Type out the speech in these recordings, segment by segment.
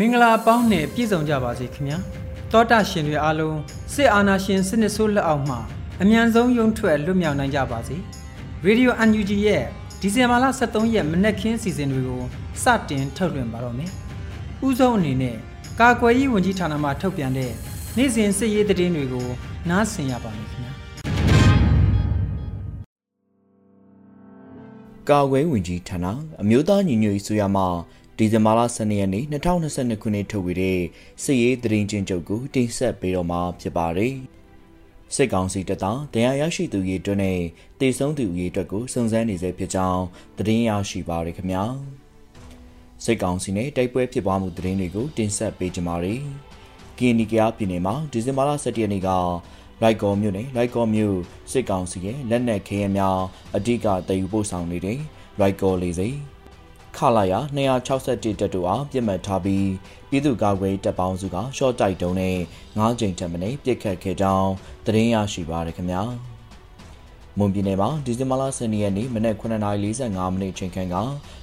မင်္ဂလာအပေါင်းနဲ့ပြည့်စုံကြပါစေခင်ဗျာတောတာရှင်တွေအားလုံးစစ်အာဏာရှင်စနစ်ဆိုးလက်အောက်မှအမြန်ဆုံးရုံထွက်လွတ်မြောက်နိုင်ကြပါစေရေဒီယို UNG ရဲ့ဒီဇင်ဘာလ23ရက်မနက်ခင်းစီစဉ်တွေကိုစတင်ထုတ်လွှင့်ပါတော့မယ်ဥဆုံးအနေနဲ့ကာကွယ်ရေးဝန်ကြီးဌာနမှထုတ်ပြန်တဲ့နေ့စဉ်စစ်ရေးသတင်းတွေကို နားဆင်ရပါမယ်ခင်ဗျာကာကွယ်ဝင်ကြီးဌာနအမျိုးသားညီညွတ်ရေးဆိုရမှ ဒီဇင်ဘာလ12ရက်နေ့2022ခုနှစ်ထုတ်ဝေတဲ့စစ်ရေးသတင်းချင်းချုပ်ကိုတင်ဆက်ပေးတော့မှာဖြစ်ပါတယ်။စစ်ကောင်စီတပ်သားတရားရရှိသူရေးအတွက်နဲ့တေဆုံးသူရေးအတွက်ကိုစုံစမ်းနေစေဖြစ်ကြောင်းသတင်းရရှိပါရခင်ဗျာ။စစ်ကောင်စီနဲ့တိုက်ပွဲဖြစ်ပွားမှုသတင်းတွေကိုတင်ဆက်ပေးကြပါမယ်။ကီနီကယာပြည်နယ်မှာဒီဇင်ဘာလ17ရက်နေ့ကလိုက်ကောမြို့နယ်လိုက်ကောမြို့စစ်ကောင်စီရဲ့လက်နက်ခဲယမ်းများအဓိကတည်ယူပို့ဆောင်နေတဲ့လိုက်ကောလေးစိ ခလာရ261တက်တူအားပြစ်မှတ်ထားပြီးပြည်သူ့ကာကွယ်တပ်ပေါင်းစုကရှော့တိုက်တုံးနဲ့9ကြိမ်ထက်မနည်းပြစ်ခတ်ခဲ့ကြောင်းသတင်းရရှိပါရခင်ဗျာမွန်ပြည်နယ်မှာဒီဇင်ဘာလ10ရက်နေ့မနက်9:45မိနစ်ချိန်ခန့်က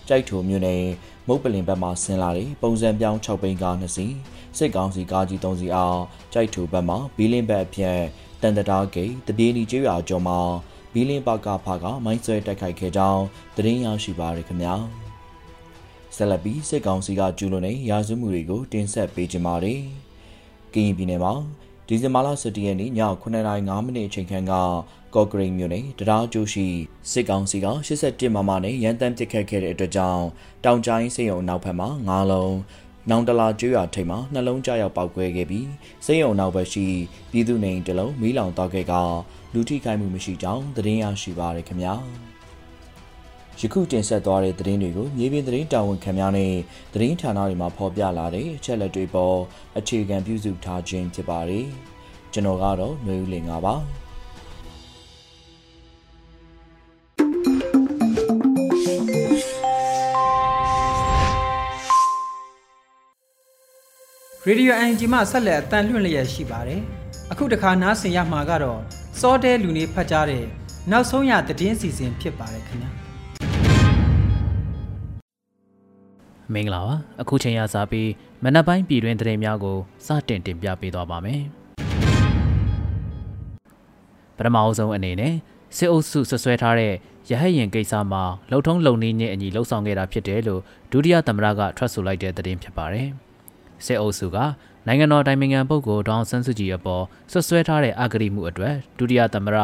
ကြိုက်ထိုမြို့နယ်မုတ်ပလင်ဘက်မှဆင်းလာတဲ့ပုံစံပြောင်း6ဘိန်းကား2စီးစစ်ကောင်စီကားကြီး3စီးအားကြိုက်ထိုဘက်မှဘီလင်းဘက်အဖြစ်တန်တတားဂိတ်တပြေးနီကျွော်ကျော်မှာဘီလင်းပါကဖကမိုင်းဆွဲတိုက်ခိုက်ခဲ့ကြောင်းသတင်းရရှိပါရခင်ဗျာ ဆက်လက်ပြီးစစ်ကောင်စီကကျူးလွန်တဲ့ရာဇဝမှုတွေကိုတင်ဆက်ပေးကြပါမယ်။ကရင်ပြည်နယ်မှာဒီဇင်ဘာလ17ရက်နေ့ည9:05မိနစ်အချိန်ခန့်ကကော့ဂရိတ်မြို့နယ်တရားကျိုးရှိစစ်ကောင်စီက87မမနဲ့ရန်တမ်းပစ်ခတ်ခဲ့တဲ့အတွက်ကြောင့်တောင်ကျိုင်းစေယုံနောက်ဘက်မှာ9လုံးနောင်တလာကျွော်ထိပ်မှာနှလုံးကြရောက်ပောက်ကွဲခဲ့ပြီးစေယုံနောက်ဘက်ရှိပြည်သူနေတလုံးမီးလောင်တောက်ခဲ့ကလူထိခိုက်မှုမရှိကြောင်းသတင်းရရှိပါရခင်ဗျာ။ ယခုတင်ဆက်သွားတဲ့သတင်းတွေကိုမြေပြင်သတင်းတာဝန်ခံများနဲ့သတင်းဌာနတွေမှာဖော်ပြလာတဲ့အချက်လက်တွေပေါ်အခြေခံပြုစုထားခြင်းဖြစ်ပါတယ်။ကျွန်တော်ကတော့ຫນွေဦးလင်ပါရေဒီယိုအန်ဂျီမှဆက်လက်အတန်လွှင့်လျက်ရှိပါတယ်။အခုတခါနားဆင်ရမှာကတော့စောတဲလူနေဖတ်ကြားတဲ့နောက်ဆုံးရသတင်းစီစဉ်ဖြစ်ပါတယ်ခင်ဗျာ။ မင်္ဂလာပါအခုချိန်ရစားပြီးမနက်ပိုင်းပြည်တွင်းသတင်းများကိုစတင်တင်ပြပေးသွားပါမယ်ပထမအဆုံးအနေနဲ့စစ်အုပ်စုဆွဆွဲထားတဲ့ရဟတ်ရင်ကိစ္စမှာလှုပ်ထုံးလုံနေခြင်းအညီလှုပ်ဆောင်ခဲ့တာဖြစ်တယ်လို့ဒုတိယသမ္မတကထွက်ဆိုလိုက်တဲ့သတင်းဖြစ်ပါတယ်စစ်အုပ်စုကနိုင်ငံတော်တိုင်ပင်ခံပုဂ္ဂိုလ်ဒေါအောင်ဆန်းစုကြည်အပေါ်ဆွဆွဲထားတဲ့အဂတိမှုအတွက်ဒုတိယသမ္မတ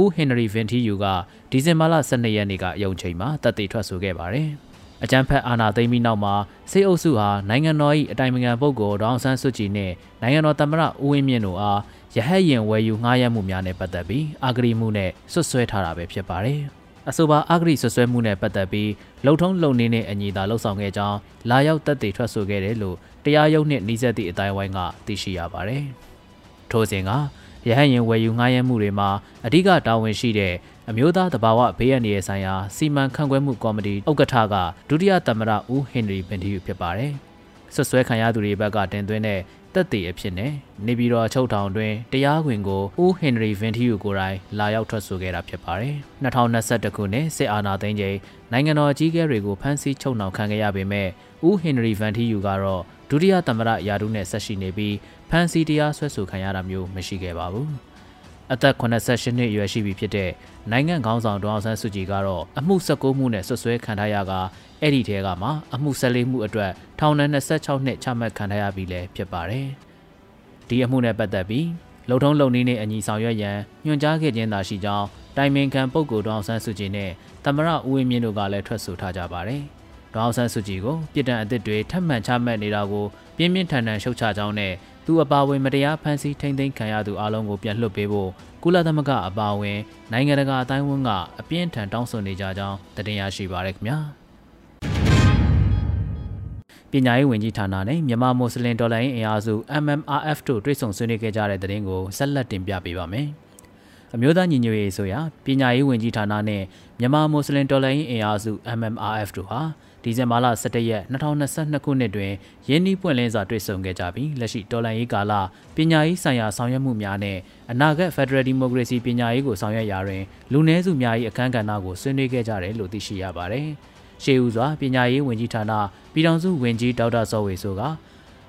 ဦးဟင်နရီဗင်တီယူကဒီဇင်ဘာလ12ရက်နေ့ကအယုံချိန်မှာတပ်တည်ထွက်ဆိုခဲ့ပါတယ်။ အကြံဖက်အာဏာသိမ်းပြီးနောက်မှာစေအုပ်စုဟာနိုင်ငံတော်၏အတိုင်ပင်ခံပုဂ္ဂိုလ်ဒေါအောင်ဆန်းစုကြည်နှင့်နိုင်ငံတော်သမ္မတဦးဝင်းမြင့်တို့အားရဟတ်ရင်ဝယ်ယူငှားရမ်းမှုများနဲ့ပတ်သက်ပြီးအာဂရီမှုနဲ့ဆွဆွဲထားတာပဲဖြစ်ပါတယ်။အဆိုပါအာဂရီဆွဆွဲမှုနဲ့ပတ်သက်ပြီးလုံထုံးလုံနေနဲ့အညီသာလှုပ်ဆောင်ခဲ့ကြောင်းလာရောက်တက်တည်ထွက်ဆိုခဲ့တယ်လို့တရားရုံးနှင့်နှီးစပ်သည့်အတိုင်းဝိုင်းကသိရှိရပါတယ်။ထို့စဉ်ကရဟတ်ရင်ဝယ်ယူငှားရမ်းမှုတွေမှာအဓိကတာဝန်ရှိတဲ့ အမျိုးသားတဘာဝဘေးရန်ရဲ့ဆိုင်ရာစီမံခန့်ခွဲမှုကော်မတီဥက္ကဋ္ဌကဒုတိယသမ္မတဦးဟင်နရီဘင်တီယူဖြစ်ပါတယ်။ဆွဆွဲခံရသူတွေဘက်ကတင်သွင်းတဲ့တက်တည်အဖြစ်နဲ့နေပြည်တော်ချုပ်ထောင်တွင်တရားခွင်ကိုဦးဟင်နရီဗင်တီယူကိုယ်တိုင်လာရောက်ထွက်ဆိုခဲ့တာဖြစ်ပါတယ်။2021ခုနှစ်စစ်အာဏာသိမ်းချိန်နိုင်ငံတော်အကြီးအကဲတွေကိုဖမ်းဆီးချုပ်နှောင်ခံခဲ့ရပေမဲ့ဦးဟင်နရီဗန်တီယူကတော့ဒုတိယသမ္မတယာဒူးနဲ့ဆက်ရှိနေပြီးဖမ်းဆီးတရားစွဲဆိုခံရတာမျိုးမရှိခဲ့ပါဘူး။ အသက်88နှစ်အရွယ်ရှိပြီဖြစ်တဲ့နိုင်ငံခေါင်းဆောင်ဒေါအောင်ဆန်းစုကြည်ကတော့အမှု16မှုနဲ့ဆွဆွဲခံထားရကအဲ့ဒီထဲကမှအမှု14မှုအတွက်ထောင်ဒဏ်26နှစ်ချမှတ်ခံထားရပြီလည်းဖြစ်ပါတယ်။ဒီအမှုနဲ့ပတ်သက်ပြီးလုံထုံးလုံနည်းနဲ့အညီဆောင်ရွက်ရန်ညွှန်ကြားခဲ့ခြင်းသာရှိကြောင်းတိုင်ပင်ခံပုဂ္ဂိုလ်ဒေါအောင်ဆန်းစုကြည်နဲ့သမရဦးဝင်းမြင့်တို့ကလည်းထွက်ဆိုထားကြပါတယ်။ဒေါအောင်ဆန်းစုကြည်ကိုပြည်တံအသစ်တွေထပ်မံချမှတ်နေတာကိုပြင်းပြင်းထန်ထန်ရှုတ်ချကြောင်းနဲ့ သူအပါဝင်မတရားဖမ်းဆီးထိန်းသိမ်းခံရသူအလုံးကိုပြန်လွှတ်ပေးဖို့ကုလသမဂ္ဂအပါဝင်နိုင်ငံတကာအတိုင်းအဝန်ကအပြင်းထန်တောင်းဆိုနေကြကြောင်းတင်ရရှိပါရခင်ဗျာပညာရေးဝန်ကြီးဌာနနဲ့မြန်မာမွတ်စလင်ဒေါ်လာရင်းအင်အားစု MMRF တို့တွဲဆုံဆွေးနွေးခဲ့ကြတဲ့တဲ့တင်ကိုဆက်လက်တင်ပြပေးပါမယ်။အမျိုးသားညီညွတ်ရေးဆိုရာပညာရေးဝန်ကြီးဌာနနဲ့မြန်မာမွတ်စလင်ဒေါ်လာရင်းအင်အားစု MMRF တို့ဟာ ဒီဇင်ဘာလ17ရက်2022ခုနှစ်တွင်ရင်းနှီးပွင့်လင်းစွာတွေ့ဆုံခဲ့ကြပြီးလက်ရှိတော်လှန်ရေးကာလပညာရေးဆိုင်ရာဆောင်ရွက်မှုများနဲ့အနာဂတ် Federal Democracy ပညာရေးကိုဆောင်ရွက်ရာတွင်လူနည်းစုများ၏အခမ်းကဏ္ဍကိုဆွေးနွေးခဲ့ကြတယ်လို့သိရှိရပါတယ်။ရှေးဦးစွာပညာရေးဝန်ကြီးဌာနပြည်ထောင်စုဝန်ကြီးဒေါက်တာစောဝေဆိုက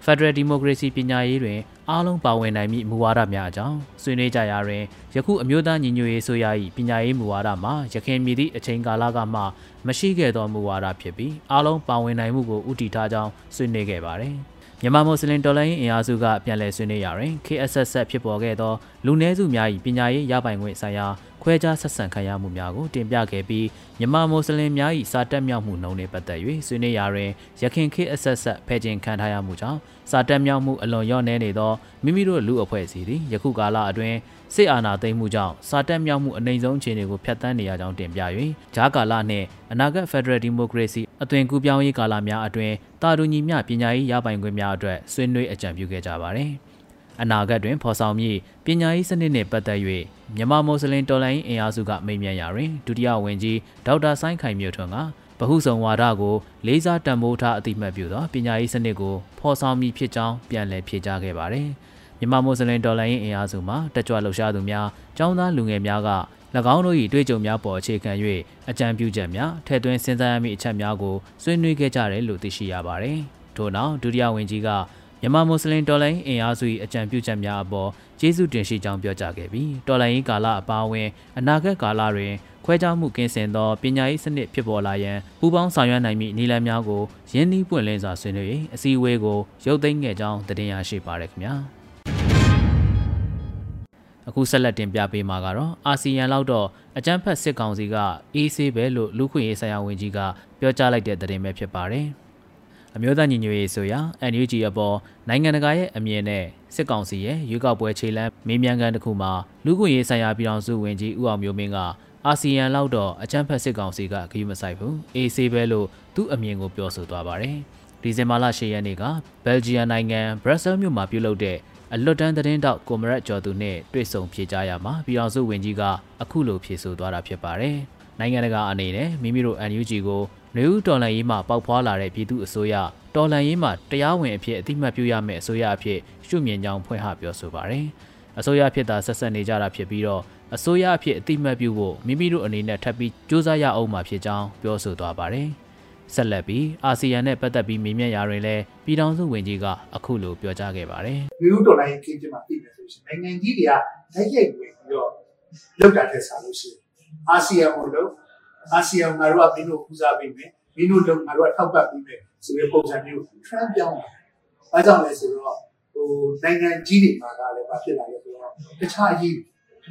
Federal Democracy ပညာရေးတွင်အားလုံးပါဝင်နိုင်မည့်မူဝါဒများအကြောင်းဆွေးနွေးကြရာတွင်ယခုအမျိုးသားညီညွတ်ရေးဆိုရ၏ပညာရေးမူဝါဒမှာရခိုင်ပြည်သည့်အချိန်ကာလကမှမရှိခဲ့သောမူဝါဒဖြစ်ပြီးအားလုံးပါဝင်နိုင်မှုကိုဥတီထားကြောင်းဆွေးနွေးခဲ့ပါတယ်။မြန်မာမွတ်စလင်တော်လှန်ရေးအင်အားစုကပြန်လည်ဆွေးနွေးရာတွင် KSS ဖြစ်ပေါ်ခဲ့သောလူနည်းစုများ၏ပညာရေးရပိုင်ခွင့်ဆိုင်ရာ ခွဲခြားဆက်ဆံခံရမှုများကိုတင်ပြခဲ့ပြီးမြန်မာမွတ်စလင်များ၏စာတက်မြောက်မှုနှုန်းနှင့်ပတ်သက်၍ဆွေးနွေးရာတွင်ရခိုင် KSS ဖဲ့ကျင်ခံထားရမှုကြောင့်စာတက်မြောက်မှုအလွန်လျော့နည်းနေသောမိမိတို့လူအဖွဲ့အစည်းသည်ယခုကာလအတွင်းစစ်အာဏာသိမ်းမှုကြောင့်စာတက်မြောက်မှုအနိုင်ဆုံးအခြေအနေကိုဖျက်ဆီးနေရကြောင်းတင်ပြ၍ဂျားကာလနှင့်အနာဂတ် Federal Democracy အသွင်ကူးပြောင်းရေးကာလများအတွင်းတာတူညီမျှပညာရေးရပိုင်ခွင့်များအတွက်ဆွေးနွေးအကြံပြုခဲ့ကြပါသည် အနာဂတ်တွင်ဖော်ဆောင်မည့်ပညာရေးစနစ်နှင့်ပတ်သက်၍မြန်မာမွတ်စလင်တော်လှန်ရေးအင်အားစုကမိန့်မြန်းရာတွင်ဒုတိယဝန်ကြီးဒေါက်တာဆိုင်းခိုင်မြို့ထွန်းကဗဟုဆောင်ဝါဒကိုလေးစားတန်ဖိုးထားအသိမှတ်ပြုသောပညာရေးစနစ်ကိုဖော်ဆောင်မည်ဖြစ်ကြောင်းပြန်လည်ဖြေကြားခဲ့ပါတယ်။မြန်မာမွတ်စလင်ဒေါ်လာရင်းအင်အားစုမှာတက်ကြွလှုပ်ရှားသူများ၊ចောင်းသားလူငယ်များက၎င်းတို့၏တွေ့ကြုံများပေါ်အခြေခံ၍အကြံပြုချက်များထည့်သွင်းစဉ်းစားရမည့်အချက်များကိုဆွေးနွေးခဲ့ကြတယ်လို့သိရှိရပါတယ်။ထို့နောက်ဒုတိယဝန်ကြီးက မြန်မာမွတ်စလင်တော်လိုင်းအင်အားစု၏အကြံပြုချက်များအပေါ်ကျေးဇူးတင်ရှိကြောင်းပြောကြားခဲ့ပြီးတော်လိုင်းကာလအပါအဝင်အနာဂတ်ကာလတွင်ခွဲခြားမှုကင်းစင်သောပညာရေးစနစ်ဖြစ်ပေါ်လာရန်ပူးပေါင်းဆောင်ရွက်နိုင်မည့်နည်းလမ်းများကိုရင်းနှီးပွင့်လင်းစွာဆွေးနွေး၍အစည်းအဝေးကိုရုပ်သိမ်းခဲ့ကြောင်းတင်ရရှိပါရခင်ဗျာအခုဆက်လက်တင်ပြပေးမှာကတော့အာဆီယံလောက်တော့အကြမ်းဖက်စစ်ကောင်စီကအေးဆေးပဲလို့လူခွင့်ရေးဆိုင်ရာဝန်ကြီးကပြောကြားလိုက်တဲ့သတင်းပဲဖြစ်ပါတယ်။ အမျိုးသားညီညွတ်ရေးဆိုရာ NUG အပေါ်နိုင်ငံတကာရဲ့အမြင်နဲ့စစ်ကောင်စီရဲ့ရွေးကောက်ပွဲခြေလှမ်းမေးမြန်းခန်းတစ်ခုမှာလူ့ခွင့်ရေးဆိုင်ရာပြည်ထောင်စုဝန်ကြီးဦးအောင်မျိုးမင်းကအာဆီယံလောက်တော့အကြမ်းဖက်စစ်ကောင်စီကခရီးမဆိုင်ဘူးအေးဆေးပဲလို့သူ့အမြင်ကိုပြောဆိုသွားပါတယ်ဒီဇင်ဘာလ10ရက်နေ့ကဘယ်လ်ဂျီယံနိုင်ငံဘရက်ဆဲမြို့မှာပြုလုပ်တဲ့အလွတ်တန်းသတင်းတောက်ကိုမရက်ကျော်သူနဲ့တွေ့ဆုံဖြေကြားရမှာပြည်အောင်စုဝင်ကြီးကအခုလိုဖြေဆိုသွားတာဖြစ်ပါတယ်။နိုင်ငံတကာအနေနဲ့မိမိတို့ NUG ကို နှွေဦးတော်လှန်ရေးမှပေါက်ဖွာလာတဲ့ပြည်သူအစိုးရတော်လှန်ရေးမှတရားဝင်အဖြစ်အတိမတ်ပြုရမယ့်အစိုးရအဖြစ်ရှုမြင်ကြောင်းဖွင့်ဟပြောဆိုပါတယ်။အစိုးရဖြစ်တာဆက်ဆက်နေကြတာဖြစ်ပြီးတော့အစိုးရအဖြစ်အတိမတ်ပြုဖို့မိမိတို့အနေနဲ့ထပ်ပြီးစူးစမ်းရအောင်မှာဖြစ်ကြောင်းပြောဆိုသွားပါတယ်။ဆက်လက်ပြီးအာဆီယံနဲ့ပတ်သက်ပြီးမေးမြန်းရာတွင်လည်းပြည်ထောင်စုဝန်ကြီးကအခုလိုပြောကြားခဲ့ပါတယ်။လူတော်လိုင်းကိစ္စမှာသိမယ်ဆိုရှင်နိုင်ငံကြီးတွေကလက်ရိုက်ဝင်ပြီးတော့လောက်တာတဲ့စားလို့ရှိရင်အာဆီယံကိုလို့ အာဆီယံငါတို့ကမင်းတို့ဦးစားပေးမယ်မင်းတို့လုံးငါတို့ကထောက်ပံ့ပေးမယ်ဆိုတဲ့ပုံစံမျိုး trend ပြောင်းလာ။အဲကြောင့်လဲဆိုတော့ဟိုနိုင်ငံကြီးတွေမှာကလည်းဘာဖြစ်လာလဲဆိုတော့တခြားရေး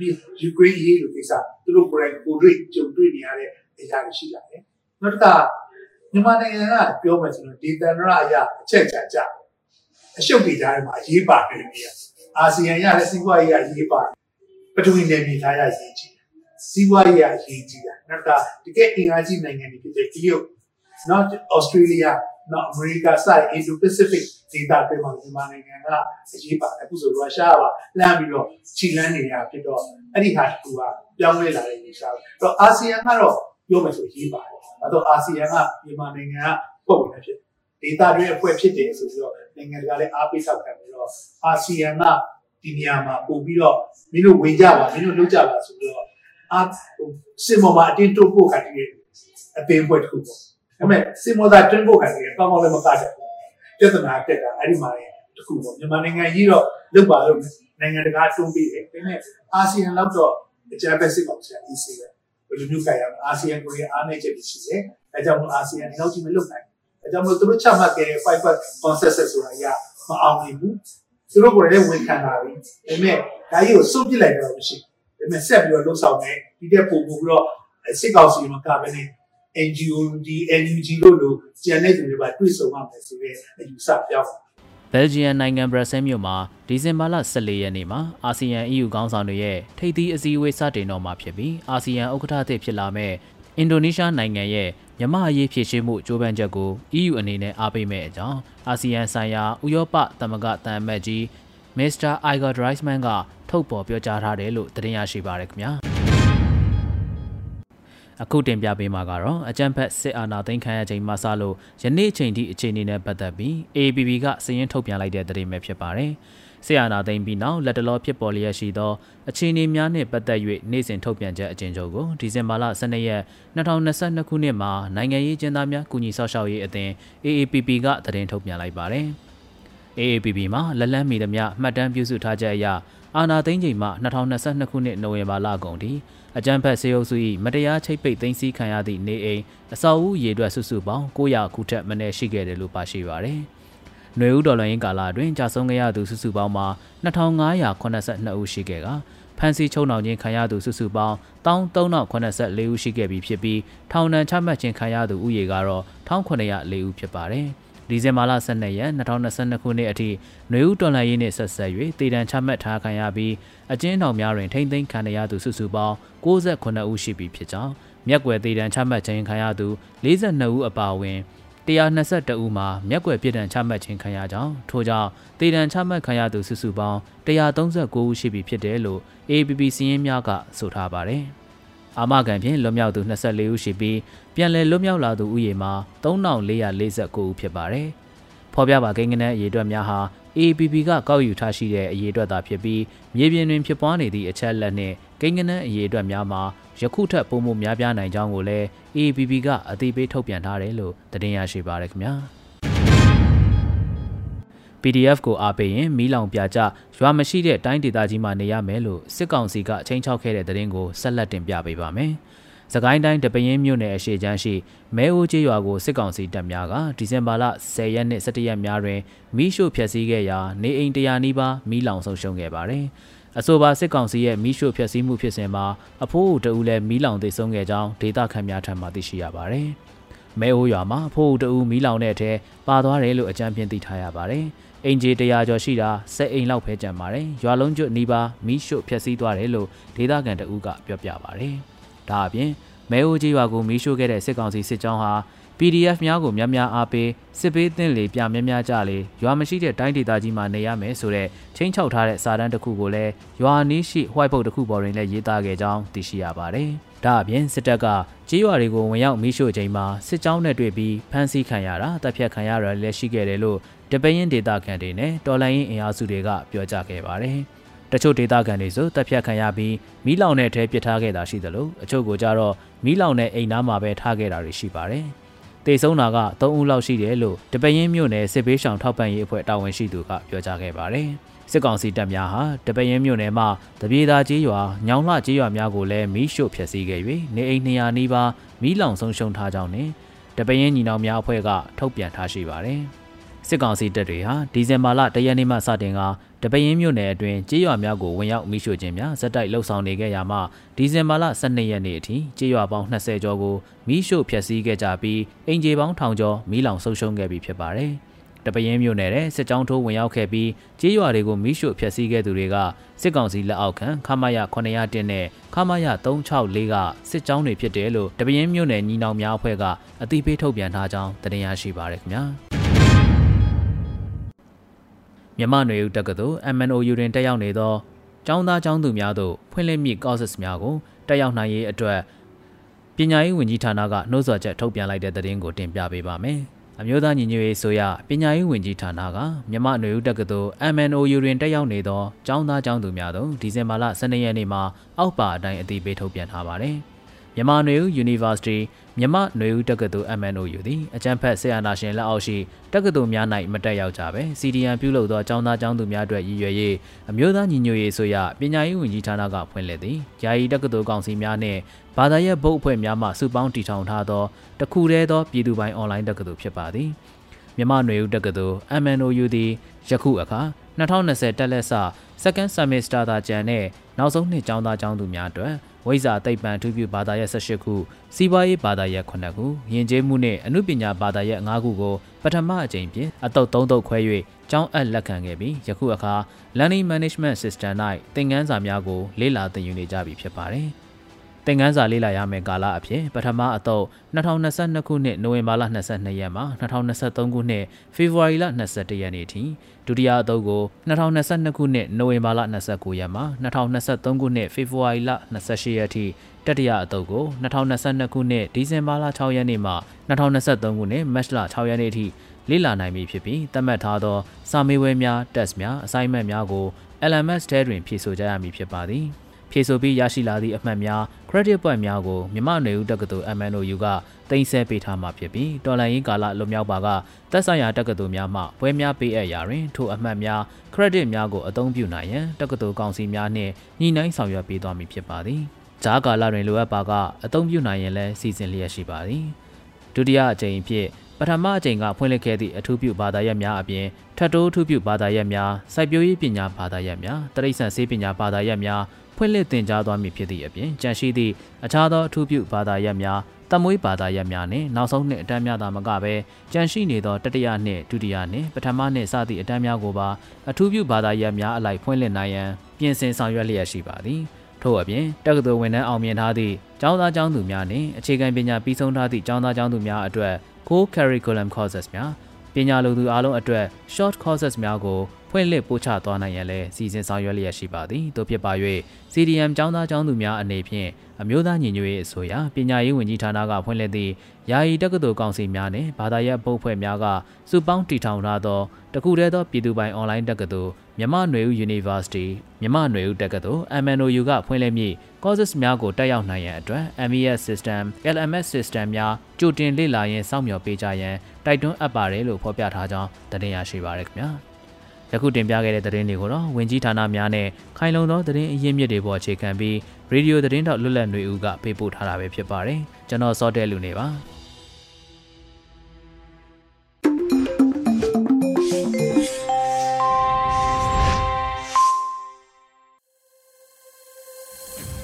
ဒီယူကရိန်းရေးလိုကိစ္စသူတို့ကိုယ်တိုင်ကိုတွေ့ကြုံတွေ့နေရတဲ့အရာတွေရှိလာတယ်။နောက်တစ်ခါမြန်မာနိုင်ငံကပြောမယ်ဆိုတော့ဒေသနာအရာအချက်ချာကြအရှုပ်တွေကြားထဲမှာအရေးပါတယ်နေရအာဆီယံရလည်းစီးပွားရေးအရေးပါတယ်ပထဝီနယ်မြေသားရရေးကြီး စီးပွားရေးအရေးကြီးတာနောက်ကတကယ်အင်အားကြီးနိုင်ငံတွေဖြစ်တဲ့တရုတ် not Australia နော်အမေရိကစိုက် Indo Pacific ဒေသတွေမှာမြန်မာနိုင်ငံကအရေးပါတယ်အခုဆိုရုရှားကလှမ်းပြီးတော့ခြိလန်းနေတာဖြစ်တော့အဲ့ဒီဟာတကူကပြောင်းလဲလာတဲ့နေရှာပဲအဲ့တော့အာဆီယံကတော့ပြောမယ်ဆိုရေးပါတယ်အဲ့တော့အာဆီယံကမြန်မာနိုင်ငံကပုံဝင်ဖြစ်ဒေသတွေအဖွဲ့ဖြစ်တယ်ဆိုပြီးတော့နိုင်ငံတကာလည်းအားပေးဆောက်ခံပြီးတော့အာဆီယံကဒီနေရာမှာပို့ပြီးတော့မင်းတို့ဝင်ကြပါမင်းတို့လုပ်ကြပါဆိုပြီးတော့ အာစင်မောမှာအတင်းတိုးဖို့ခံတယ်အပင်ပွဲတစ်ခုပေါ့ဒါပေမဲ့စင်မောသာတွင်းဖို့ခံတယ်ကောင်းကောင်းလည်းမကတတ်ဘူးပြဿနာတက်တာအဲ့ဒီမှာတခုပေါ့မြန်မာနိုင်ငံကြီးတော့လုတ်ပါလို့နိုင်ငံတကာတွန်းပေးတယ်ဒါပေမဲ့အာဆီယံလောက်တော့အကြမ်းဖက်စစ်ကောင်စီက EC ပဲဘယ်လိုမျိုးကြရမလဲအာဆီယံကိုရအားနည်းချက်ရှိတယ်အဲကြောင့်မို့အာဆီယံဒီလောက်ကြီးမလုပ်နိုင်အဲကြောင့်မို့သူတို့ချမှတ်ခဲ့တဲ့ five consensus ဆိုတာကမအောင်နိုင်ဘူးသူတို့ကိုယ်လည်းဝန်ခံတာပဲဒါပေမဲ့ဒါကြီးကိုစုပ်ပစ်လိုက်တော့မရှိဘူးဒါပေ မဲ့ဆက်ပြီးတော့လှုပ်ဆောင်မယ်ဒီတဲ့ပုံပုံပြီးတော့စစ်ကောင်စီမှာကပဲနေ NGO ဒီ NUG တို့လိုကျန်တဲ့သူတွေပါတွေ့ဆုံရမယ်ဆိုတဲ့အယူဆပြောင်းဘယ်လ်ဂျီယံနိုင်ငံဘရက်ဆဲမြို့မှာဒီဇင်ဘာလ14ရက်နေ့မှာအာဆီယံ EU ခေါင်းဆောင်တွေရဲ့ထိပ်သီးအစည်းအဝေးစတင်တော့မှာဖြစ်ပြီးအာဆီယံဥက္ကဋ္ဌသစ်ဖြစ်လာမဲ့အင်ဒိုနီးရှားနိုင်ငံရဲ့မြမအရေးဖြည့်ရှင်းမှုကြိုးပမ်းချက်ကို EU အနေနဲ့အားပေးမဲ့အကြောင်းအာဆီယံဆိုင်ရာဥရောပသမဂ္ဂတန်အမတ်ကြီး မစ္စတာအိုင်ဂါဒရိုက်မန်ကထုတ်ပေါ်ပြောကြားထားတယ်လို့သတင်းရရှိပါရခင်ဗျာအခုတင်ပြပေးမှာကတော့အကြံဖက်စစ်အာဏာသိမ်းခံရချိန်မှစလို့ယနေ့ချိန်ထိအခြေအနေနဲ့ပတ်သက်ပြီး AAPP ကစည်ရင်းထုတ်ပြန်လိုက်တဲ့သတင်းပဲဖြစ်ပါတယ်။စစ်အာဏာသိမ်းပြီးနောက်လက်တလောဖြစ်ပေါ်လျက်ရှိသောအခြေအနေများနှင့်ပတ်သက်၍နေ့စဉ်ထုတ်ပြန်ချက်အကျဉ်းချုပ်ကိုဒီဇင်ဘာလ12ရက်2022ခုနှစ်မှာနိုင်ငံရေးကျင်းသားများကုညီဆောက်ရှောက်ရေးအသင်း AAPP ကသတင်းထုတ်ပြန်လိုက်ပါတယ်။ AAPP မှာလက်လန်းမီသမျှမှတ်တမ်းပြုစုထားချက်အရအာဏာသိမ်းချိန်မှ2022ခုနှစ်နိုဝင်ဘာလကုန်ထိအကြမ်းဖက်စေအုပ်စု၏မတရားချိတ်ပိတ်သိမ်းဆည်းခံရသည့်နေအိမ်အဆောက်အဦရေအတွက်စုစုပေါင်း900ခုထက်မနည်းရှိခဲ့တယ်လို့ပါရှိပါတယ်။ຫນွေဦးဒေါ်လာရင်းကာလအတွင်းကြာဆုံးခဲ့ရသူစုစုပေါင်းမှာ2582ဦးရှိခဲ့ကဖမ်းဆီးချုပ်နှောင်ခြင်းခံရသူစုစုပေါင်း13084ဦးရှိခဲ့ပြီးဖြစ်ပြီးထောင်ဒဏ်ချမှတ်ခြင်းခံရသူဦးရေကတော့1904ဦးဖြစ်ပါတယ်။ ဒီဇင်ဘာလ12ရက်2022ခုနှစ်အထိຫນွေဦးတော်လှန်ရေးနှင့်ဆက်ဆက်၍တည်တံချမှတ်ထားခံရပြီးအကျဉ်းထောင်များတွင်ထိမ့်သိမ်းခံရသူစုစုပေါင်း69ဦးရှိပြီဖြစ်ကြောင်းမြက်ွယ်တည်တံချမှတ်ခြင်းခံရသူ42ဦးအပါအဝင်122ဦးမှာမျက်ွယ်ပြည်တံချမှတ်ခြင်းခံရကြောင်းထို့ကြောင့်တည်တံချမှတ်ခံရသူစုစုပေါင်း139ဦးရှိပြီဖြစ်တယ်လို့ APP စီးရင်များကဆိုထားပါတယ်။ အာမခံဖြင့်လွတ်မြောက်သူ24ဦးရှိပြီးပြန်လည်လွတ်မြောက်လာသူဦးရေမှာ3449ဦးဖြစ်ပါတယ်။ဖော်ပြပါကိန်းဂဏန်းအရေအတွက်များဟာ APP ကကောက်ယူထားရှိတဲ့အရေအတွက်သာဖြစ်ပြီးမြေပြင်တွင်ဖြစ်ပွားနေသည့်အချက်လက်နှင့်ကိန်းဂဏန်းအရေအတွက်များမှာယခုထက်ပိုမိုများပြားနိုင်ကြောင်းကိုလည်း APP ကအသိပေးထုတ်ပြန်ထားတယ်လို့သတင်းရရှိပါရခင်ဗျာ။ PDF ကိုအားပေးရင်မီးလောင်ပြကြရွာမရှိတဲ့တိုင်းဒေသကြီးမှာနေရမယ်လို့စစ်ကောင်စီကအချိန်ချောက်ခဲ့တဲ့သတင်းကိုဆက်လက်တင်ပြပေးပါမယ်။စကိုင်းတိုင်းတပင်းမြို့နယ်အရှိချမ်းရှိမဲအိုးကျေးရွာကိုစစ်ကောင်စီတပ်များကဒီဇင်ဘာလ10ရက်နေ့17ရက်များတွင်မီးရှို့ဖျက်ဆီးခဲ့ရာနေအိမ်တရာနီးပါးမီးလောင်ဆုံးရှုံးခဲ့ပါတယ်။အဆိုပါစစ်ကောင်စီရဲ့မီးရှို့ဖျက်ဆီးမှုဖြစ်စဉ်မှာအဖိုးအတူလည်းမီးလောင်သိဆုံးခဲ့ကြောင်းဒေသခံများထံမှသိရှိရပါတယ်။မဲအိုးရွာမှာအဖိုးအတူမီးလောင်တဲ့အထက်ပါသွားတယ်လို့အကြံပြသိထားရပါတယ်။ အင်ဂျီတရာကျော်ရှိတာစက်အိမ်လောက်ပဲကြံပါတယ်ရွာလုံးကျွတ်နီးပါးမီးရှို့ဖျက်ဆီးသွားတယ်လို့ဒေသခံတအူးကပြောပြပါတယ်ဒါအပြင်မဲအိုကြီးရွာကိုမီးရှို့ခဲ့တဲ့စစ်ကောင်စီစစ်ကြောင်းဟာ PDF များကိုများများအားပေးစစ်ပေးသင့်လေပြများများကြလေရွာမရှိတဲ့တိုင်းဒေသကြီးမှာနေရမယ်ဆိုတဲ့ချင်းချောက်ထားတဲ့စာတမ်းတစ်ခုကိုလည်းရွာနီးရှိ white book တစ်ခုပေါ်တွင်လည်းရေးသားခဲ့ကြောင်းသိရှိရပါတယ်။ဒါအပြင်စစ်တပ်ကကြေးရွာတွေကိုဝင်ရောက်မိရှို့ချိန်မှာစစ်ကြောင်းနဲ့တွေ့ပြီးဖမ်းဆီးခံရတာတပ်ဖြတ်ခံရတာလည်းရှိခဲ့တယ်လို့တပင်းဒေတာခံတွေနဲ့တော်လိုင်းရင်အင်အားစုတွေကပြောကြားခဲ့ပါတယ်။တချို့ဒေတာခံတွေဆိုတပ်ဖြတ်ခံရပြီးမီးလောင်တဲ့အထဲပစ်ထားခဲ့တာရှိသလိုအချို့ကကြတော့မီးလောင်တဲ့အိမ်သားမှာပဲထားခဲ့တာတွေရှိပါတယ်။ တေဆုံးတာက3ဦးလောက်ရှိတယ်လို့တပင်းမြို့နယ်စစ်ဘေးရှောင်ထောက်ပံ့ရေးအဖွဲ့တာဝန်ရှိသူကပြောကြားခဲ့ပါတယ်။စစ်ကောင်စီတပ်များဟာတပရင်မြို့နယ်မှာတပြေသာကျေးရွာညောင်လှကျေးရွာများကိုလည်းမီးရှို့ဖျက်ဆီးခဲ့၍နေအိမ်200နီးပါးမီးလောင်ဆုံးရှုံးထားကြောင်းနဲ့တပရင်ညီနောင်များအဖွဲ့ကထုတ်ပြန်ထားရှိပါတယ်။ စစ်ကောင်စီတပ်တွေဟာဒီဇင်ဘာလတရက်နေ့မှစတင်ကတပင်းမြို့နယ်အတွင်းကြေးရွာများကိုဝင်ရောက်မိရှို့ခြင်းများဇက်တိုက်လှုပ်ဆောင်နေခဲ့ရမှဒီဇင်ဘာလ12ရက်နေ့အထိကြေးရွာပေါင်း20ကျော်ကိုမိရှို့ဖျက်ဆီးခဲ့ကြပြီးအင်ဂျီပေါင်းထောင်ကျော်မိလောင်ဆုံးရှုံးခဲ့ပြီဖြစ်ပါတယ်။တပင်းမြို့နယ်တဲ့စစ်ကြောင်းထိုးဝင်ရောက်ခဲ့ပြီးကြေးရွာတွေကိုမိရှို့ဖျက်ဆီးခဲ့သူတွေကစစ်ကောင်စီလက်အောက်ခံခမာယ901နဲ့ခမာယ364ကစစ်ကြောင်းတွေဖြစ်တယ်လို့တပင်းမြို့နယ်ညီနောင်များအဖွဲ့ကအသိပေးထုတ်ပြန်ထားကြောင်းတင်ပြရရှိပါရခင်ဗျာ။ မြမနွေဦးတက္ကသိုလ် MNOU တွင်တက်ရောက်နေသောကျောင်းသားကျောင်းသူများတို့ဖွင့်လှစ်မိ courses များကိုတက်ရောက်နိုင်ရေးအတွက်ပညာရေးဝန်ကြီးဌာနကနှိုးဆော်ချက်ထုတ်ပြန်လိုက်တဲ့သတင်းကိုတင်ပြပေးပါမယ်။အမျိုးသားညီညွတ်ရေးဆိုရပညာရေးဝန်ကြီးဌာနကမြမနွေဦးတက္ကသိုလ် MNOU တွင်တက်ရောက်နေသောကျောင်းသားကျောင်းသူများတို့ဒီဇင်ဘာလ12ရက်နေ့မှာအောက်ပါအတိုင်းအသိပေးထုတ်ပြန်ထားပါတယ်။ မြမြန်မာနွေဦး University မြန်မာနွေဦးတက္ကသိုလ် MNOU သည်အကြံဖက်ဆရာနာရှင်လက်အောက်ရှိတက္ကသိုလ်များ၌မတက်ရောက်ကြပဲ CDN ပြုလုပ်သောကျောင်းသားကျောင်းသူများအတွက်ရည်ရွယ်၍အမျိုးသားညီညွတ်ရေးဆိုရပညာရေးဝန်ကြီးဌာနကဖွင့်လှစ်သည်ယာယီတက္ကသိုလ်ကောင်စီများနှင့်ဘာသာရပ်ဘုတ်အဖွဲ့များမှစုပေါင်းတည်ထောင်ထားသောတခုတည်းသောပြည်သူပိုင်အွန်လိုင်းတက္ကသိုလ်ဖြစ်ပါသည်မြန်မာနွေဦးတက္ကသိုလ် MNOU သည်ယခုအခါ 2020တက်လက်စ second semester သာကျန်တဲ့နောက်ဆုံးနှစ်ကျောင်းသားကျောင်းသူများအတွက်ဝိဇာသိပ္ပံအထူးပြုဘာသာရပ်18ခုစီးပွားရေးဘာသာရပ်9ခုယဉ်ကျေးမှုနှင့်အမှုပညာဘာသာရပ်5ခုကိုပထမအကြိမ်ဖြင့်အတုပ်3တုပ်ခွဲ၍ကျောင်းအပ်လက်ခံခဲ့ပြီးယခုအခါ Learning Management System ၌သင်ခန်းစာများကိုလေ့လာသင်ယူနေကြပြီဖြစ်ပါတယ်။ သင်ခန်းစာလေ့လာရမယ့်ကာလအဖြစ်ပထမအသုတ်2022ခုနှစ်နိုဝင်ဘာလ22ရက်မှ2023ခုနှစ်ဖေဖော်ဝါရီလ21ရက်နေ့ထိဒုတိယအသုတ်ကို2022ခုနှစ်နိုဝင်ဘာလ29ရက်မှ2023ခုနှစ်ဖေဖော်ဝါရီလ28ရက်ထိတတိယအသုတ်ကို2022ခုနှစ်ဒီဇင်ဘာလ6ရက်နေ့မှ2023ခုနှစ်မတ်လ6ရက်နေ့ထိလေ့လာနိုင်ပြီဖြစ်ပြီးသတ်မှတ်ထားသောစာမေးပွဲများ test များ assignment များကို LMS ထဲတွင်ဖြည့်ဆို့ကြရမည်ဖြစ်ပါသည်။ ဖြည့်ဆို့ပြီးရရှိလာသည့်အမှတ်များ credit point များကိုမြမနယ်ဦးတက္ကသိုလ် MNOU ကတင်ဆက်ပေးထားမှာဖြစ်ပြီးတော်လန်ရေးကာလလွန်မြောက်ပါကသက်ဆိုင်ရာတက္ကသိုလ်များမှပွဲများပေးအပ်ရာတွင်ထိုအမှတ်များ credit များကိုအသုံးပြုနိုင်ရန်တက္ကသိုလ်ကောင်စီများနှင့်ညှိနှိုင်းဆောင်ရွက်ပေးသွားမည်ဖြစ်ပါသည်။ဂျားကာလတွင်လိုအပ်ပါကအသုံးပြုနိုင်ရင်လည်းစီစဉ်လျက်ရှိပါသည်။ဒုတိယအကြိမ်ဖြစ်ပထမအကြိမ်ကဖွင့်လှစ်ခဲ့သည့်အထူးပြုဘာသာရပ်များအပြင်ထပ်တိုးအထူးပြုဘာသာရပ်များစိုက်ပျိုးရေးပညာဘာသာရပ်များတရိတ်ဆန်ဆေးပညာဘာသာရပ်များ ဖွင့်လှစ်သင်ကြားသွားမည်ဖြစ်သည့်အပြင်ကြန့်ရှိသည့်အခြားသောအထူးပြုဘာသာရပ်များတမွေးဘာသာရပ်များနှင့်နောက်ဆုံးနှစ်အတန်းများသာမကဘဲကြန့်ရှိနေသောတတိယနှစ်ဒုတိယနှစ်ပထမနှစ်စသည့်အတန်းများကိုပါအထူးပြုဘာသာရပ်များအလိုက်ဖွင့်လှစ်နိုင်ရန်ပြင်ဆင်ဆောင်ရွက်လျက်ရှိပါသည်ထို့အပြင်တက္ကသိုလ်ဝန်ထမ်းအောင်မြင်ထားသည့်ကျောင်းသားကျောင်းသူများနှင့်အခြေခံပညာပြီးဆုံးထားသည့်ကျောင်းသားကျောင်းသူများအတွက် core curriculum courses များပညာလိုသူအားလုံးအတွက် short courses များကို ဖွင့်လှစ်ပို့ချသွားနိုင်ရန်လည်းစီစဉ်ဆောင်ရွက်လျက်ရှိပါသည်တို့ဖြစ်ပါ၍ CDM ကျောင်းသားကျောင်းသူများအနေဖြင့်အမျိုးသားညီညွတ်ရေးအစိုးရပညာရေးဝန်ကြီးဌာနကဖွင့်လှစ်သည့်ယာယီတက္ကသိုလ်ကောင်စီများနှင့်ဘာသာရပ်ပုတ်ဖွဲ့များကစုပေါင်းတည်ထောင်ထားသောတခုတည်းသောပြည်သူပိုင်အွန်လိုင်းတက္ကသိုလ်မြမနွေဦး University မြမနွေဦးတက္ကသိုလ် MNOU ကဖွင့်လှစ်မည့် courses များကိုတက်ရောက်နိုင်ရန်အတွက် MES system LMS system များကြိုတင်လေ့လာရင်းစောင့်မျှော်ပေးကြရန်တိုက်တွန်းအပ်ပါတယ်လို့ဖော်ပြထားကြောင်းတင်ပြရရှိပါရခင်ဗျာ။ ယခုတင်ပြခဲ့တဲ့သတင်းတွေကိုတော့ဝင်ကြီးဌာနများနဲ့ခိုင်လုံသောသတင်းအရင်းမြစ်တွေပေါ်အခြေခံပြီးရေဒီယိုသတင်းတော့လွတ်လပ်နေဦးကပေးပို့ထားတာပဲဖြစ်ပါတယ်ကျွန်တော်စောတဲလူနေပါ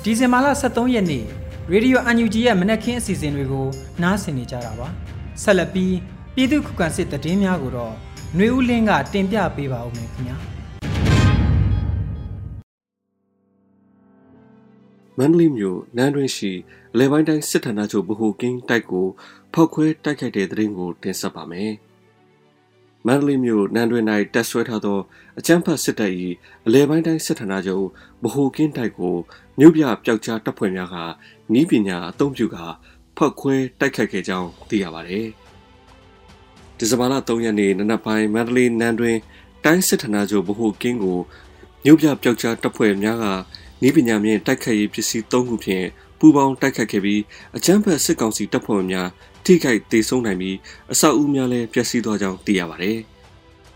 ဒီဇင်ဘာလ23ရက်နေ့ရေဒီယိုအန်ယူဂျီရဲ့မနက်ခင်းအစီအစဉ်တွေကိုနားဆင်နေကြတာပါဆက်လက်ပြီးပြည်သူ့ခုခံစစ်တည်င်းများကိုတော့ ຫນွေဦးလင်းကတင်ပြပေးပါဦးမယ်ခင်ဗျာမန္တလေးမြို့နန်းတွင်ရှိအလဲပိုင်းတိုင်းစစ်ဌာနချုပ်ဗဟိုကင်းတိုက်ကိုဖောက်ခွဲတိုက်ခိုက်တဲ့သတင်းကိုတင်ဆက်ပါမယ်။မန္တလေးမြို့နန်းတွင်၌တက်ဆွဲထားသောအကြမ်းဖက်စစ်တပ်၏အလဲပိုင်းတိုင်းစစ်ဌာနချုပ်ဗဟိုကင်းတိုက်ကိုမြို့ပြပျောက်ကြားတပ်ဖွဲ့များကနီးပညာအသုံးပြုကာဖောက်ခွဲတိုက်ခိုက်ခဲ့ကြောင်းသိရပါဗျ။ ဒီဇင်ဘာလ3ရက်နေ့နနက်ပိုင်းမန္တလေးနန်းတွင်တိုင်းစစ်ဌာနချုပ်ဗဟိုကင်းကိုမြို့ပြပျောက်ကြားတပ်ဖွဲ့များကနီးပညာမြင့်တိုက်ခတ်ရေးပစ္စည်း၃ခုဖြင့်ပူးပေါင်းတိုက်ခတ်ခဲ့ပြီးအကြမ်းဖက်စစ်ကောင်စီတပ်ဖွဲ့များထိခိုက်ဒေဆုံးနိုင်ပြီးအဆောက်အဦများလည်းပျက်စီးသွားကြောင်းသိရပါတယ်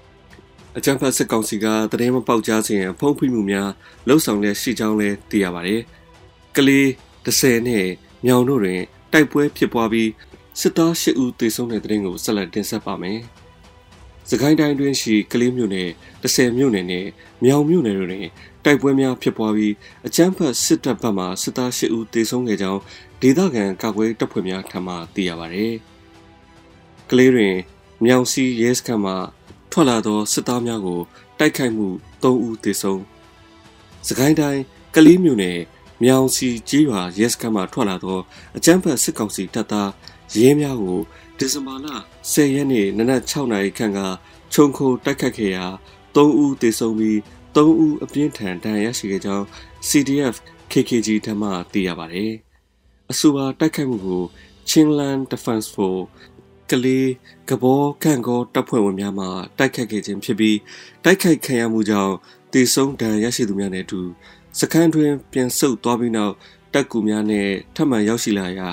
။အကြမ်းဖက်စစ်ကောင်စီကတရင်မပေါက်ကြားစဉ်ဖုံးဖိမှုများလှုပ်ဆောင်လျက်ရှိကြောင်းလည်းသိရပါတယ်။ကလေး30နဲ့မြောင်တို့တွင်တိုက်ပွဲဖြစ်ပွားပြီး စစ်သား၈ဦးသေဆုံးတဲ့တဲ့ရင်ကိုဆက်လက်တင်ဆက်ပါမယ်။စကိုင်းတိုင်းတွင်ရှိကလေးမြို့နယ်30မြို့နယ်နဲ့မြောင်မြို့နယ်တို့တွင်တိုက်ပွဲများဖြစ်ပွားပြီးအကြမ်းဖက်စစ်တပ်ဘက်မှစစ်သား၈ဦးသေဆုံးခဲ့ကြောင်းဒေသခံကာကွယ်တပ်ဖွဲ့များထံမှသိရပါဗျ။ကလေးတွင်မြောင်စီရဲစခန်းမှထွက်လာသောစစ်သားများကို တိုက်ခိုက်မှု၃ဦးသေဆုံး။စကိုင်းတိုင်းကလေးမြို့နယ်မြောင်စီကြီးရွာရဲစခန်းမှထွက်လာသောအကြမ်းဖက်စစ်ကောင်စီတပ်သား ရင်းများကိုဒီဇင်ဘာလ10ရက်နေ့နနက်6နာရီခန့်ကခြုံခိုတိုက်ခတ်ခဲ့ရာ3ဦးသေဆုံးပြီး3ဦးအပြင်းထန်ဒဏ်ရာရှိခဲ့ကြောင်း CDF KKG ထံမှသိရပါတယ်။အဆိုပါတိုက်ခိုက်မှုကို Chinland Defense Force ကလေးကဘောခန့်ကောတပ်ဖွဲ့ဝင်များမှတိုက်ခိုက်ခဲ့ခြင်းဖြစ်ပြီးတိုက်ခိုက်ခံရမှုကြောင့်တေဆုံးဒဏ်ရရှိသူများနဲ့အတူစခန်းတွင်ပြန်ဆုတ်သွားပြီးနောက်တပ်ကူများနဲ့ထပ်မံရောက်ရှိလာရာ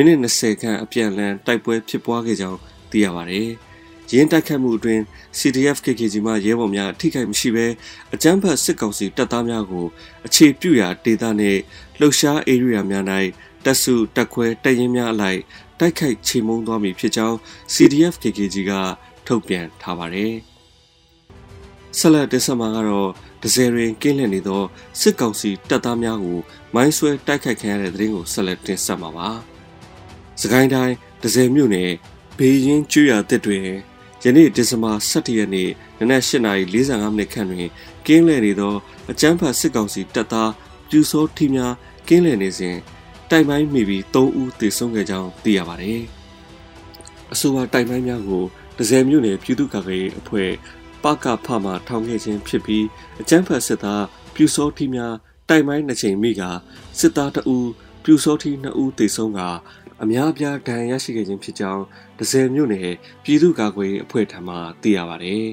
မိနစ်20ခန့်အပြန်အလှန်တိုက်ပွဲဖြစ်ပွားခဲ့ကြောင်းသိရပါတယ်။ရင်းတိုက်ခတ်မှုအတွင်း CDF KKG မှရဲဘော်များထိခိုက်မရှိဘဲအကြမ်းဖက်စစ်ကောင်စီတပ်သားများကိုအခြေပြုရာဒေသနဲ့လှုပ်ရှား area များ၌တပ်စုတပ်ခွဲတပ်ရင်းများအလိုက်တိုက်ခိုက်ချေမှုန်းသွားမည်ဖြစ်ကြောင်း CDF KKG ကထုတ်ပြန်ထားပါတယ်။ဆက်လက်တင်ဆက်မှာကတော့ဒဇယ်ရင်ကင်းလည်နေသောစစ်ကောင်စီတပ်သားများကိုမိုင်းဆွဲတိုက်ခိုက်ခံရတဲ့တဲ့ရင်ကိုဆက်လက်တင်ဆက်မှာပါ။ စကိုင်းတိုင်းဒဇယ်မြို့နယ်ဘေးရင်ကျွရတစ်တွင်ယနေ့ဒီဇင်ဘာ17ရက်နေ့နနက်8:45မိနစ်ခန့်တွင်ကင်းလည်နေသောအကြမ်းဖက်စစ်ကောင်စီတပ်သားပြူစောထီများကင်းလည်နေစဉ်တိုက်မိုင်းမိပြီး3ဦးသေဆုံးခဲ့ကြောင်းသိရပါတယ်။အဆိုပါတိုက်မိုင်းများကိုဒဇယ်မြို့နယ်ပြည်သူ့ကာကွယ်ရေးအဖွဲ့ပကဖမှထောင်ခဲ့ခြင်းဖြစ်ပြီးအကြမ်းဖက်စစ်သားပြူစောထီများတိုက်မိုင်းနှစ်ချိန်မိကစစ်သား2ဦးပြူစောထီ2ဦးသေဆုံးက အများအပြားဒဏ်ရာရရှိခဲ့ခြင်းဖြစ်ကြောင်းဒဇယ်မြို့နယ်ပြည်သူ့ကာကွယ်ရေးအဖွဲ့ထံမှသိရပါတယ်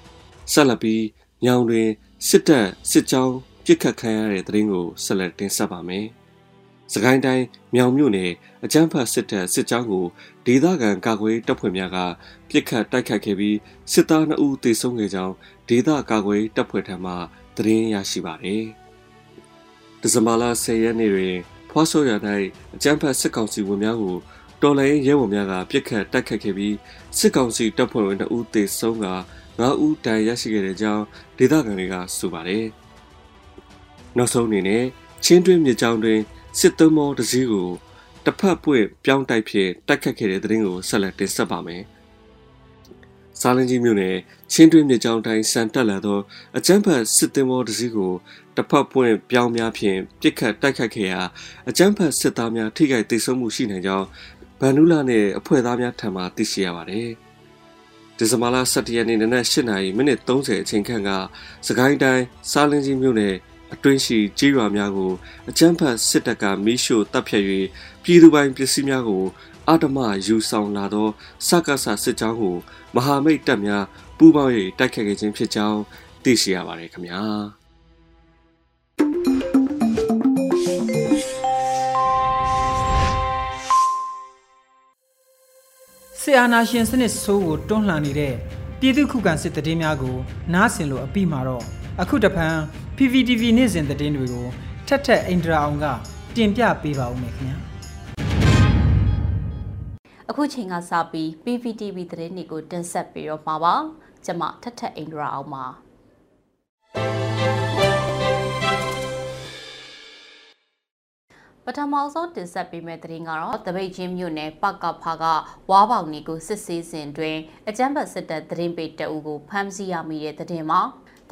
။ဆက်လက်ပြီးညောင်တွင်စစ်တပ်စစ်ကြောင်းပြစ်ခတ်ခံရတဲ့တဲ့ရင်ကိုဆက်လက်တင်ဆက်ပါမယ်။စကိုင်းတိုင်းမြောင်မြို့နယ်အကြမ်းဖက်စစ်တပ်စစ်ကြောင်းကိုဒေသခံကာကွယ်တပ်ဖွဲ့များကပြစ်ခတ်တိုက်ခိုက်ခဲ့ပြီးစစ်သား2ဦးသေဆုံးခဲ့ကြောင်းဒေသကာကွယ်တပ်ဖွဲ့ထံမှသတင်းရရှိပါတယ်။ဒီဇင်ဘာလ10ရက်နေ့တွင် ဖွားဆိုရ၌အကြမ်းဖက်စစ်ကောင်စီဝင်များကိုတော်လိုင်းရဲဘော်များကပြစ်ခတ်တိုက်ခတ်ခဲ့ပြီးစစ်ကောင်စီတပ်ဖွဲ့ဝင်2ဦးသေဆုံးက9ဦးတန်ရရှိခဲ့တဲ့ကြောင်းဒေသခံတွေကဆိုပါတယ်။နောက်ဆုံးအနေနဲ့ချင်းတွင်းမြေကြောင်းတွင်စစ်သုံးမောတစ်စီးကိုတစ်ဖက်ပွင့်ပြောင်းတိုက်ဖြစ်တိုက်ခတ်ခဲ့တဲ့တဲ့ရင်ကိုဆက်လက်တင်ဆက်ပါမယ်။ စားလင်းကြီးမြို့နယ်ချင်းတွင်းမြေကြောင်းတိုင်းစံတက်လာသောအကြမ်းဖက်စစ်သုံးမောတစ်စီးကိုတစ်ဖက်ပွင့်ပြောင်းများဖြင့်ပြစ်ခတ်တိုက်ခတ်ခဲ့ရာအကြမ်းဖက်စစ်သားများထိခိုက်ဒေဆုံးမှုရှိနိုင်ကြောင်းဗန်နူလာနဲ့အဖွဲ့သားများထံမှသိရှိရပါတယ်။ဒီဇင်ဘာလ17ရက်နေ့နနက်8:30မိနစ်30အချိန်ခန့်ကစကိုင်းတိုင်းစားလင်းကြီးမြို့နယ်အတွင်းရှိကြီးရွာများကိုအကြမ်းဖက်စစ်တပ်ကမီးရှို့တပ်ဖြတ်၍ပြည်သူပိုင်ပစ္စည်းများကိုအာဓမယူဆောင်လာသောစကားဆစစ်ကြောင်းကို မဟာမိတ်တပ်များပူးပေါင်း၍တိုက်ခတ်ခဲ့ခြင်းဖြစ်ကြောင်းသိရှိရပါတယ်ခင်ဗျာ။စစ်အာဏာရှင်စနစ်ဆိုးကိုတွန်းလှန်နေတဲ့ပြည်သူခုခံစစ်တည်င်းများကို နားဆင်လို့အပြီးမှာတော့အခုတဖန် PVTV နေ့စဉ်တည်င်းတွေကိုထက်ထက်အိန္ဒြာအောင်က တင်ပြပေးပါဦးမယ်ခင်ဗျာ အခုချိန်ကစပြီး PVTV သတင်းတွေကိုတင်ဆက်ပေးတော့မှာပါကျွန်မထက်ထက်အိန္ဒြာအောင်ပါပထမဆုံးတင်ဆက်ပေးမယ့်သတင်းကတော့တပိတ်ချင်းမြို့နယ်ပကဖာကဝါပေါင်နီကိုစစ်ဆေးစဉ်တွင်အကြမ်းဖက်စစ်တပ်သတင်းပေးတအုပ်ကိုဖမ်းဆီးရမိတဲ့သတင်းမှာ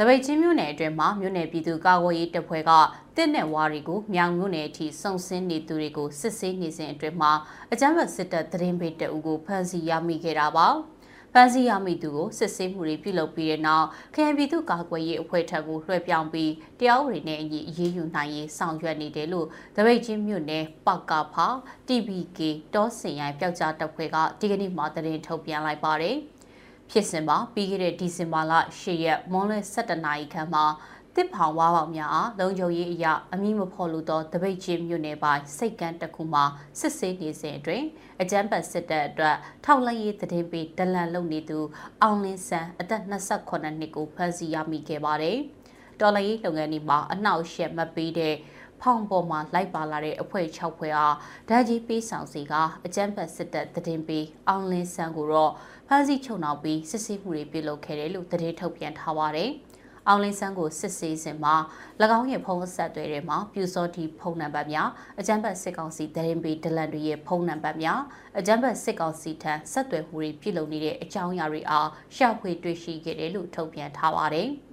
တပိတ်ချင်းမြို့နယ်အတွင်းမှာမြို့နယ်ပြည်သူ့ကာကွယ်ရေးတပ်ဖွဲ့ကတစ်နဲ့ဝါရီကိုမြောင်မြို့နယ်အထိစုံစင်းနေသူတွေကိုစစ်ဆေးနေစဉ်အတွင်းမှာအကြမ်းဖက်စစ်တပ်သတင်းပေးတအုပ်ကိုဖမ်းဆီးရမိခဲ့တာပါ။ဖမ်းဆီးရမိသူကိုစစ်ဆေးမှုတွေပြုလုပ်ပြီးတဲ့နောက်ခရိုင်ပြည်သူ့ကာကွယ်ရေးအဖွဲ့ထံကိုလွှဲပြောင်းပြီးတရားဥပဒေနဲ့အညီအရေးယူနိုင်ရေးဆောင်ရွက်နေတယ်လို့တပိတ်ချင်းမြို့နယ်ပကဖာ TBK တောစင်ရိုင်ပျောက်ကြားတပ်ဖွဲ့ကဒီကနေ့မှသတင်းထုတ်ပြန်လိုက်ပါတယ် ဖြစ်စဉ်မှာပြီးခဲ့တဲ့ဒီဇင်ဘာလ10ရက်မွန်းလွဲ17နာရီခန့်မှာတစ်ဖောင်ဝါးပေါင်များအားလုံခြုံရေးအရာအမိမဖော်လို့သောတပိတ်ချင်းမြို့နယ်ပိုင်းစိတ်ကန်းတစ်ခုမှာစစ်ဆေးနေစဉ်အတွင်းအကြမ်းဖက်စစ်တပ်အတွက်ထောက်လှမ်းရေးသတင်းပေးဒလန်လုပ်နေသူအောင်လင်းဆန်းအသက်28နှစ်ကိုဖမ်းဆီးရမိခဲ့ပါတယ်။တော်လှန်ရေးလုပ်ငန်းတွေမှာအနှောက်အယှက်မပေးတဲ့ ဖောင်ပေါ်မှာလိုက်ပါလာတဲ့အဖွဲ့6ဖွဲ့အားဓာကြီးပေးဆောင်စီကအကြမ်းဖက်စစ်တပ်သတင်းပေးအောင်လင်းဆန်းကိုတော့ဖမ်းဆီးချုပ်နှောင်ပြီးစစ်ဆေးမှုတွေပြုလုပ်ခဲ့တယ်လို့သတင်းထုတ်ပြန်ထားပါတယ်။အောင်လင်းဆန်းကိုစစ်ဆေးစဉ်မှာ၎င်းရဲ့ဖုန်းဆက်တွေထဲမှာပြူစောတီဖုန်းနံပါတ်များအကြမ်းဖက်စစ်ကောင်စီတရင်ပေဒလန်တွေရဲ့ဖုန်းနံပါတ်များအကြမ်းဖက်စစ်ကောင်စီထံဆက်သွယ်မှုတွေပြုလုပ်နေတဲ့အကြောင်းအရာတွေအားရှာဖွေတွေ့ရှိခဲ့တယ်လို့ထုတ်ပြန်ထားပါတယ်။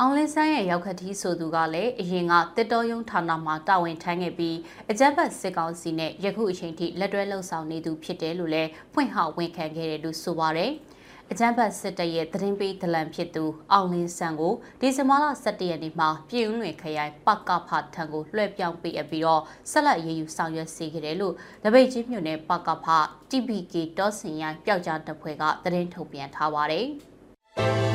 အောင်လင်းဆန်းရဲ့ရောက်ခတိဆိုသူကလည်းအရင်ကတစ်တော်ယုံဌာနမှာတာဝန်ထမ်းခဲ့ပြီးအကြမ်းဖက်စစ်ကောင်စီနဲ့ယခုအချိန်ထိလက်တွဲလှုပ်ဆောင်နေသူဖြစ်တယ်လို့လည်းဖွင့်ဟောက်ဝန်ခံခဲ့တယ်လို့ဆိုပါတယ်။အကြမ်းဖက်စစ်တပ်ရဲ့သတင်းပေးဒလန်ဖြစ်သူအောင်လင်းဆန်းကိုဒီဇင်ဘာလ17ရက်နေ့မှာပြည်ဦးလွင်ခရိုင်ပကဖထံကိုလွှဲပြောင်းပေးအပ်ပြီးတော့ဆက်လက်ရေးယူဆောင်ရွက်စေခဲ့တယ်လို့တပိတ်ချင်းမြို့နယ်ပကဖ TBK တောစင်ရိုင်းပျောက်ကြားတပ်ဖွဲ့ကသတင်းထုတ်ပြန်ထားပါတယ်။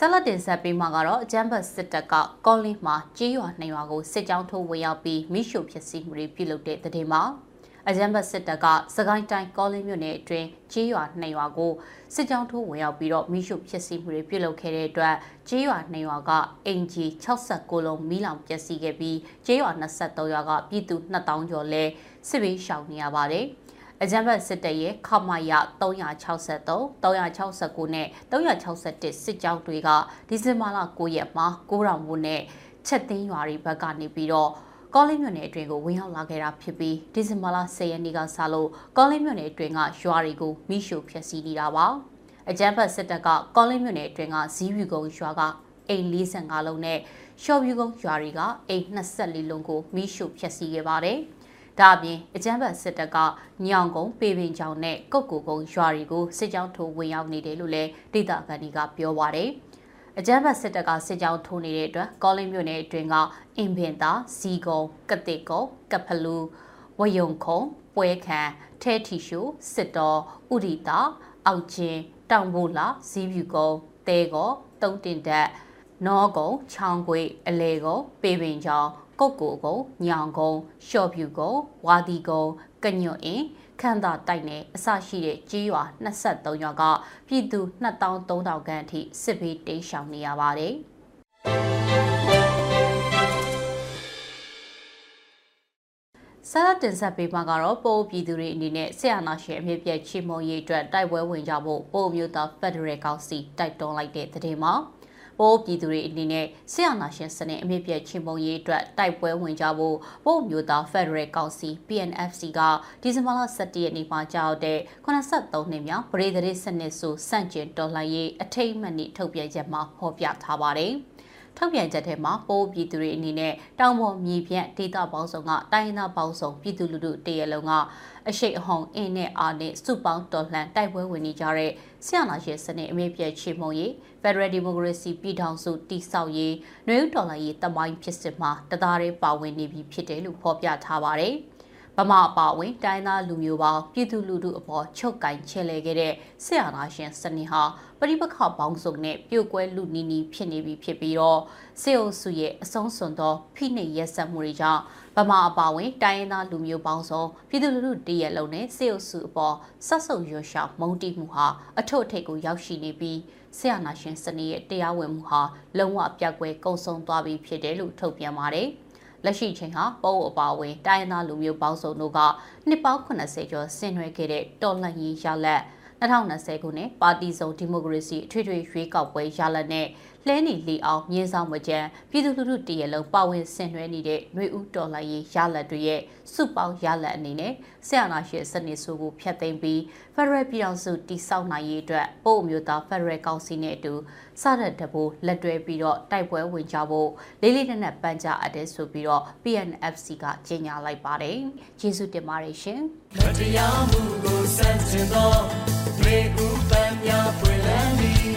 ဆက်လက်တင်ဆက်ပေးမှာကတော့အကြမ်းဖက်စစ်တပ်ကကောလင်းမှာကြေးရွာနှိမ်ရွာကိုစစ်ကြောင်းထိုးဝင်ရောက်ပြီးမိရှုဖြစ်စီမှုတွေပြုလုပ်တဲ့တဲ့မှာအကြမ်းဖက်စစ်တပ်ကစကိုင်းတိုင်းကောလင်းမြို့နယ်အတွင်းကြေးရွာနှိမ်ရွာကိုစစ်ကြောင်းထိုးဝင်ရောက်ပြီးတော့မိရှုဖြစ်စီမှုတွေပြုလုပ်ခဲ့တဲ့အတွက်ကြေးရွာနှိမ်ရွာကအင်ဂျီ69လုံးမီးလောင်ပျက်စီးခဲ့ပြီးကြေးရွာ23ရွာကပြည်သူ2000ကျော်လဲစစ်ဘေးရှောင်နေရပါတယ်။ အကြံဘတ်စစ်တပ်ရဲ့ခမရ363 369နဲ့361စစ်ကြောင်းတွေကဒီဇင်ဘာလ9ရက်မှာကိုရောင်ဘုံနဲ့ချက်သိန်းရွာတွေဘက်ကနေပြီးတော့ကောလင်းမြို့နယ်အတွင်းကိုဝင်ရောက်လာခဲ့တာဖြစ်ပြီးဒီဇင်ဘာလ10ရက်နေ့ကစလို့ကောလင်းမြို့နယ်အတွင်းကရွာတွေကိုမိရှို့ဖျက်ဆီးနေတာပါအကြမ်းဖက်စစ်တပ်ကကောလင်းမြို့နယ်အတွင်းကဇီးဖြူကုန်းရွာကအိမ်45လုံးနဲ့ရှော့ဖြူကုန်းရွာတွေကအိမ်24လုံးကိုမိရှို့ဖျက်ဆီးခဲ့ပါတယ်။ ဒါအပြင်အကြမ်းဖက်စစ်တပ်ကညောင်ကုန်းပေပင်ချောင်းနဲ့ကုတ်ကူကုန်းရွာတွေကိုစစ်ကြောင်းထိုးဝင်ရောက်နေတယ်လို့လည်းဒေသခံတွေကပြောပါတယ်။အကြမ်းဖက်စစ်တပ်ကစစ်ကြောင်းထိုးနေတဲ့အတွက်ကောလင်းမြို့နယ်အတွင်းကအင်ပင်သာစီကုံကတိကုံကဖလူဝယုံခုံပွဲခံထဲထီရှုစစ်တော်ဥရိတာအောက်ချင်းတောင်ဘိုလာဇီးဖြူကုံတဲကောတုံးတင်တက်နောကုံချောင်းခွေအလေကုံပေပင်ချောင်း ကုတ်ကိုကုံညောင်ကုံရှော့ဖြူကုံဝါဒီကုံကညွန့်အင်းခန့်သာတိုက်နယ်အစရှိတဲ့ကြေးရွာ23ရွာကပြည်သူ2300ခန့်အထိစစ်ဘေးတိမ်းရှောင်နေရပါတယ်ဆရာတင်ဆက်ပေးမှာကတော့ပိုးပြည်သူတွေအနေနဲ့ဆရာနာရှင်အမြင့်ပြည့်ချီမုံရေးအတွက်တိုက်ပွဲဝင်ကြဖို့ပိုးမျိုးသားဖက်ဒရယ်ကောင်စီတိုက်တွန်းလိုက်တဲ့တဲ့မှာ ပိုးပြည်သူတွေအနေနဲ့ဆရာနာရှင်စနစ်အမြင့်ပြည့်ချင်းပုံရေးအတွက်တိုက်ပွဲဝင်ကြဖို့ပို့မျိုးသား Federal Council PNFC ကဒီဇင်ဘာလ17ရက်နေ့မှာကြောက်တဲ့83နှစ်မြောက်ပရိသေစနစ်ဆိုစန့်ကျင်တော်လှန်ရေးအထိတ်အမှတ်နေ့ထုတ်ပြန်ချက်မှာဖော်ပြထားပါတယ်။ထုတ်ပြန်ချက်ထဲမှာပိုးပြည်သူတွေအနေနဲ့တောင်ပေါ်မြေပြန့်ဒေသပေါင်းစုံကတိုင်းဒေသပေါင်းစုံပြည်သူလူထုတရလုံးကအရှိတ်အဟုန်အင်းနဲ့အားနဲ့စုပေါင်းတော်လှန်တိုက်ပွဲဝင်နေကြတဲ့ဆရာနာရှင်စနစ်အမြင့်ပြည့်ချေမှုံရေး Federal Democracy ပြည်ထောင်စုတည်ဆောက်ရေးနှွေဦးတော်လှန်ရေးတမိုင်းဖြစ်စစ်မှာတသားရဲပါဝင်နေပြီဖြစ်တယ်လို့ဖော်ပြထားပါတယ်။ဗမာအပါအဝင်တိုင်းသားလူမျိုးပေါင်းပြည်သူလူထုအပေါ်ချုပ်ကင်ချဲလဲခဲ့တဲ့ဆရာနာရှင်စနစ်ဟာပရိပခပေါင်းစုံနဲ့ပြုတ်ကွဲလူနီနီဖြစ်နေပြီဖြစ်ပြီးတော့စေအုပ်စုရဲ့အဆုံးစွန်သောဖိနှိပ်ရက်စက်မှုတွေကြောင့်ဗမာအပါအဝင်တိုင်းသားလူမျိုးပေါင်းစုံပြည်သူလူထုတရက်လုံးနဲ့စေအုပ်စုအပေါ်ဆက်ဆုပ်ရွှေရှောင်မုန်းတိမှုဟာအထွတ်အထိပ်ကိုရောက်ရှိနေပြီးဆရာနာရှင်စနစ်ရဲ့တရားဝင်မှုဟာလုံးဝပြတ်ကွဲကုန်ဆုံးသွားပြီဖြစ်တယ်လို့ထုတ်ပြန်ပါတယ်။လက်ရှိချိန်ဟာပိုးအပါဝင်တိုင်းရင်းသားလူမျိုးပေါင်းစုံတို့ကနှစ်ပေါင်း80ကျော်ဆင်နွှဲခဲ့တဲ့တော်လှန်ရေးရလဒ်2020ခုနှစ်ပါတီစုံဒီမိုကရေစီအထွေထွေရွေးကောက်ပွဲရလဒ်နဲ့ လှဲနေလီအောင်မြင်းဆောင်မကြံပြည်သူလူထုတရလုံးပါဝင်ဆင်နွှဲနေတဲ့ຫນွေဦးတော်လှန်ရေးရလဒ်တွေရဲ့စုပေါင်းရလဒ်အနေနဲ့ဆရာနာရှင်စနစ်ဆိုးကိုဖျက်သိမ်းပြီး Federal ပြည်အောင်စုတည်ဆောက်နိုင်ရေးအတွက်ပို့အမျိုးသား Federal ကောင်စီနဲ့အတူစတဲ့တဘိုးလက်တွဲပြီးတော့တိုက်ပွဲဝင်ကြဖို့လေးလေးနက်နက်ပန်းကြအပ်တဲ့ဆိုပြီးတော့ PNFC ကကြေညာလိုက်ပါတယ်။ကျေးဇူးတင်ပါတယ်ရှင်။မတရားမှုကိုစန့်ကျင်သောမေကူပန်းများပွင့်လန်းသည်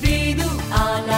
ပြည်သူအာဏာ